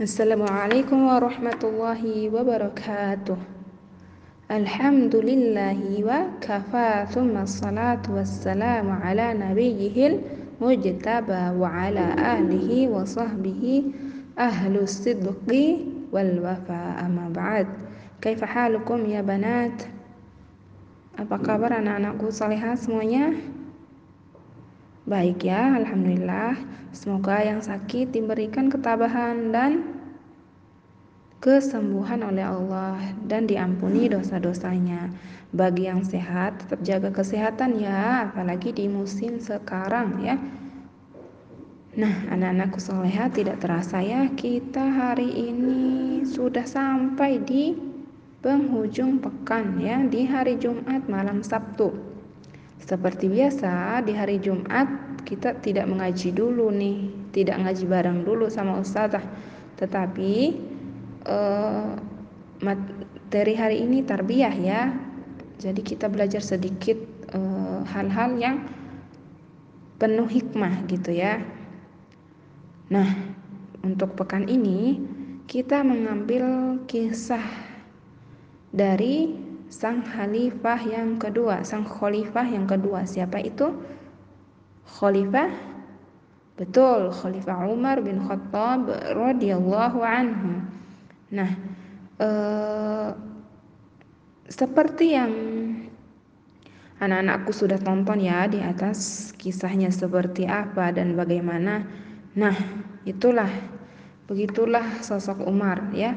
السلام عليكم ورحمة الله وبركاته الحمد لله وكفى ثم الصلاة والسلام على نبيه المجتبى وعلى آله وصحبه أهل الصدق والوفاء أما بعد كيف حالكم يا بنات؟ أبقى برنا نقول صالحات salihah semuanya? Baik ya, Alhamdulillah. Semoga yang sakit diberikan ketabahan dan kesembuhan oleh Allah dan diampuni dosa-dosanya. Bagi yang sehat, tetap jaga kesehatan ya, apalagi di musim sekarang ya. Nah, anak-anakku soleha tidak terasa ya, kita hari ini sudah sampai di penghujung pekan ya, di hari Jumat malam Sabtu. Seperti biasa, di hari Jumat kita tidak mengaji dulu nih, tidak ngaji bareng dulu sama ustazah. Tetapi uh, materi hari ini tarbiyah ya. Jadi kita belajar sedikit eh, hal-hal uh, yang penuh hikmah gitu ya. Nah, untuk pekan ini kita mengambil kisah dari sang khalifah yang kedua, sang khalifah yang kedua. Siapa itu? Khalifah Betul, Khalifah Umar bin Khattab radhiyallahu anhu. Nah, eh, seperti yang anak-anakku sudah tonton ya di atas kisahnya seperti apa dan bagaimana. Nah, itulah begitulah sosok Umar ya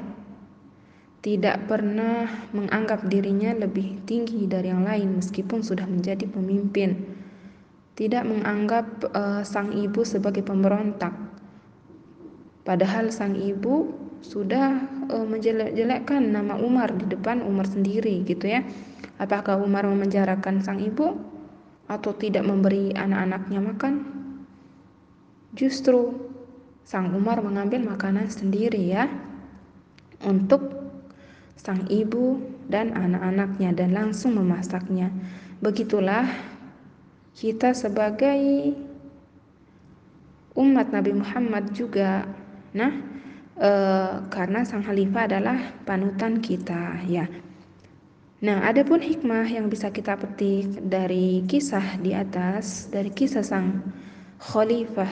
tidak pernah menganggap dirinya lebih tinggi dari yang lain meskipun sudah menjadi pemimpin. Tidak menganggap uh, sang ibu sebagai pemberontak. Padahal sang ibu sudah uh, menjelek-jelekkan nama Umar di depan Umar sendiri gitu ya. Apakah Umar memenjarakan sang ibu atau tidak memberi anak-anaknya makan? Justru sang Umar mengambil makanan sendiri ya untuk sang ibu dan anak-anaknya dan langsung memasaknya. Begitulah kita sebagai umat Nabi Muhammad juga. Nah, e, karena sang khalifah adalah panutan kita ya. Nah, ada pun hikmah yang bisa kita petik dari kisah di atas, dari kisah sang khalifah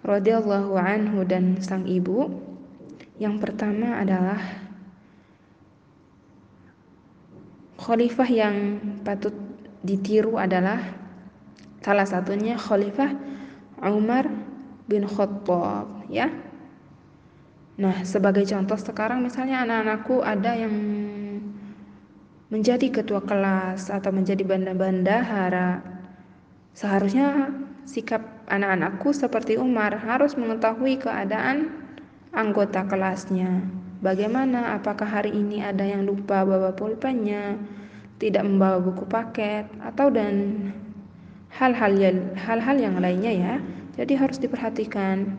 radhiyallahu anhu dan sang ibu. Yang pertama adalah Khalifah yang patut ditiru adalah salah satunya Khalifah Umar bin Khattab ya. Nah, sebagai contoh sekarang misalnya anak-anakku ada yang menjadi ketua kelas atau menjadi banda-bandahara. Seharusnya sikap anak-anakku seperti Umar harus mengetahui keadaan anggota kelasnya. Bagaimana? Apakah hari ini ada yang lupa bawa pulpennya, tidak membawa buku paket, atau dan hal-hal hal-hal yang lainnya ya. Jadi harus diperhatikan.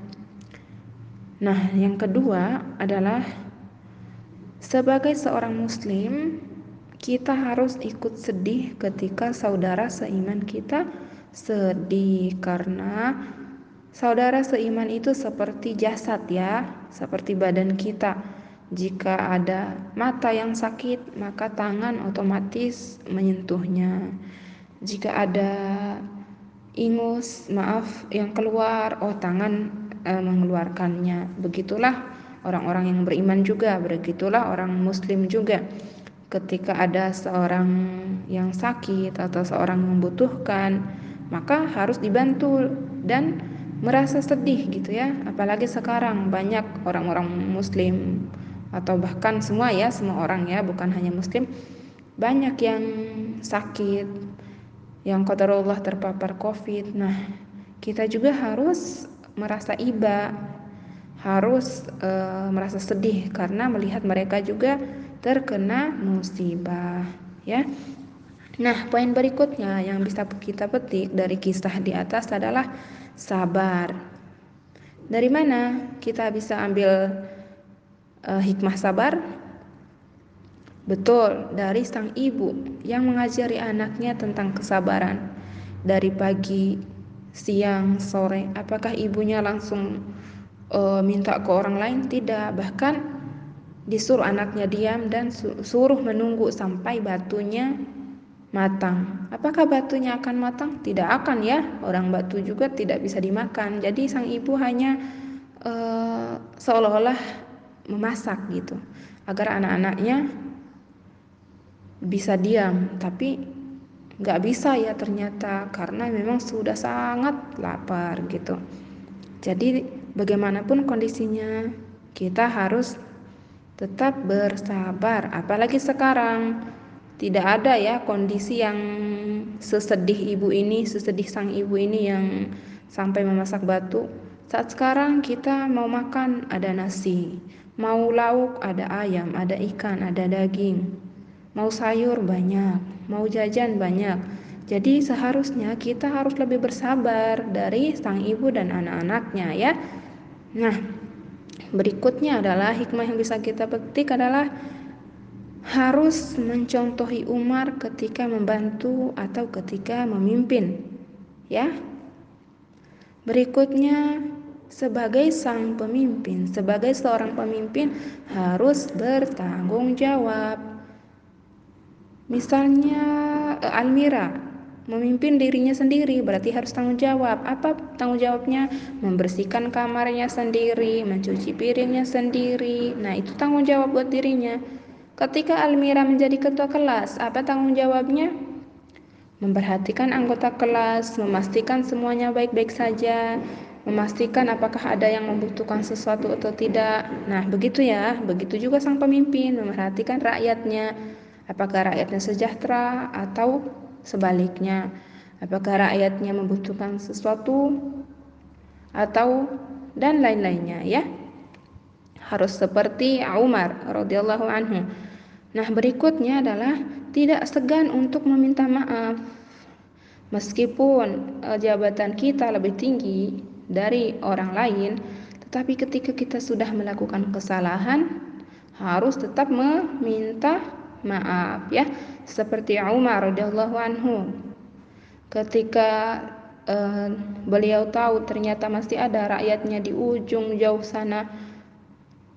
Nah, yang kedua adalah sebagai seorang muslim kita harus ikut sedih ketika saudara seiman kita sedih karena saudara seiman itu seperti jasad ya, seperti badan kita jika ada mata yang sakit, maka tangan otomatis menyentuhnya. Jika ada ingus, maaf, yang keluar, oh tangan e, mengeluarkannya. Begitulah orang-orang yang beriman juga, begitulah orang muslim juga. Ketika ada seorang yang sakit atau seorang membutuhkan, maka harus dibantu dan merasa sedih gitu ya. Apalagi sekarang banyak orang-orang muslim atau bahkan semua ya semua orang ya bukan hanya muslim banyak yang sakit yang qadarullah terpapar covid. Nah kita juga harus merasa iba harus e, merasa sedih karena melihat mereka juga terkena musibah ya. Nah poin berikutnya yang bisa kita petik dari kisah di atas adalah sabar. Dari mana kita bisa ambil uh, hikmah sabar? Betul, dari sang ibu yang mengajari anaknya tentang kesabaran. Dari pagi, siang, sore, apakah ibunya langsung uh, minta ke orang lain tidak bahkan disuruh anaknya diam dan suruh menunggu sampai batunya matang. Apakah batunya akan matang? Tidak akan ya. Orang batu juga tidak bisa dimakan. Jadi sang ibu hanya uh, seolah-olah memasak gitu agar anak-anaknya bisa diam. Tapi nggak bisa ya ternyata karena memang sudah sangat lapar gitu. Jadi bagaimanapun kondisinya kita harus tetap bersabar. Apalagi sekarang tidak ada ya kondisi yang sesedih ibu ini, sesedih sang ibu ini yang sampai memasak batu. Saat sekarang kita mau makan ada nasi, mau lauk ada ayam, ada ikan, ada daging, mau sayur banyak, mau jajan banyak. Jadi seharusnya kita harus lebih bersabar dari sang ibu dan anak-anaknya ya. Nah, berikutnya adalah hikmah yang bisa kita petik adalah harus mencontohi Umar ketika membantu atau ketika memimpin. Ya. Berikutnya sebagai sang pemimpin, sebagai seorang pemimpin harus bertanggung jawab. Misalnya eh, Almira memimpin dirinya sendiri berarti harus tanggung jawab. Apa tanggung jawabnya? Membersihkan kamarnya sendiri, mencuci piringnya sendiri. Nah, itu tanggung jawab buat dirinya. Ketika Almira menjadi ketua kelas, apa tanggung jawabnya? Memperhatikan anggota kelas, memastikan semuanya baik-baik saja, memastikan apakah ada yang membutuhkan sesuatu atau tidak. Nah, begitu ya. Begitu juga sang pemimpin memperhatikan rakyatnya, apakah rakyatnya sejahtera atau sebaliknya. Apakah rakyatnya membutuhkan sesuatu atau dan lain-lainnya ya. Harus seperti Umar radhiyallahu anhu Nah, berikutnya adalah tidak segan untuk meminta maaf. Meskipun e, jabatan kita lebih tinggi dari orang lain, tetapi ketika kita sudah melakukan kesalahan, harus tetap meminta maaf ya. Seperti Umar radhiyallahu anhu. Ketika e, beliau tahu ternyata masih ada rakyatnya di ujung jauh sana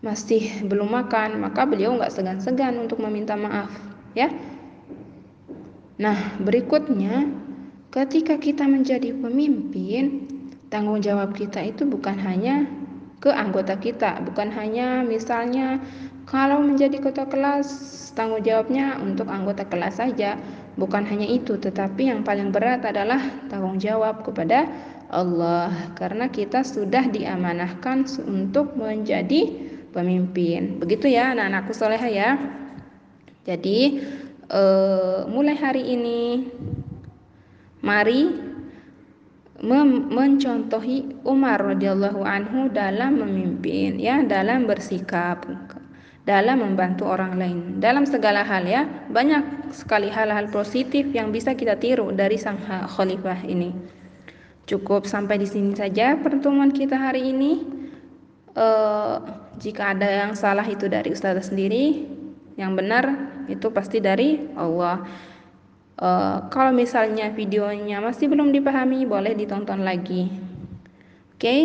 masih belum makan, maka beliau nggak segan-segan untuk meminta maaf, ya. Nah, berikutnya, ketika kita menjadi pemimpin, tanggung jawab kita itu bukan hanya ke anggota kita, bukan hanya misalnya kalau menjadi ketua kelas, tanggung jawabnya untuk anggota kelas saja, bukan hanya itu, tetapi yang paling berat adalah tanggung jawab kepada Allah, karena kita sudah diamanahkan untuk menjadi pemimpin. Begitu ya anak-anakku soleha ya. Jadi uh, mulai hari ini mari mencontohi Umar radhiyallahu anhu dalam memimpin ya, dalam bersikap, dalam membantu orang lain, dalam segala hal ya. Banyak sekali hal-hal positif yang bisa kita tiru dari sang khalifah ini. Cukup sampai di sini saja pertemuan kita hari ini uh, jika ada yang salah itu dari ustazah sendiri yang benar itu pasti dari Allah. Uh, kalau misalnya videonya masih belum dipahami boleh ditonton lagi. Oke? Okay?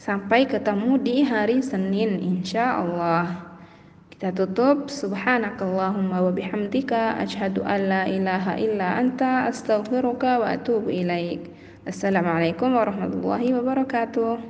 sampai ketemu di hari Senin insya Allah. Kita tutup. Subhanakallahumma wa bihamdika an la ilaha illa anta astaghfiruka wa atubu ilaik. Assalamualaikum warahmatullahi wabarakatuh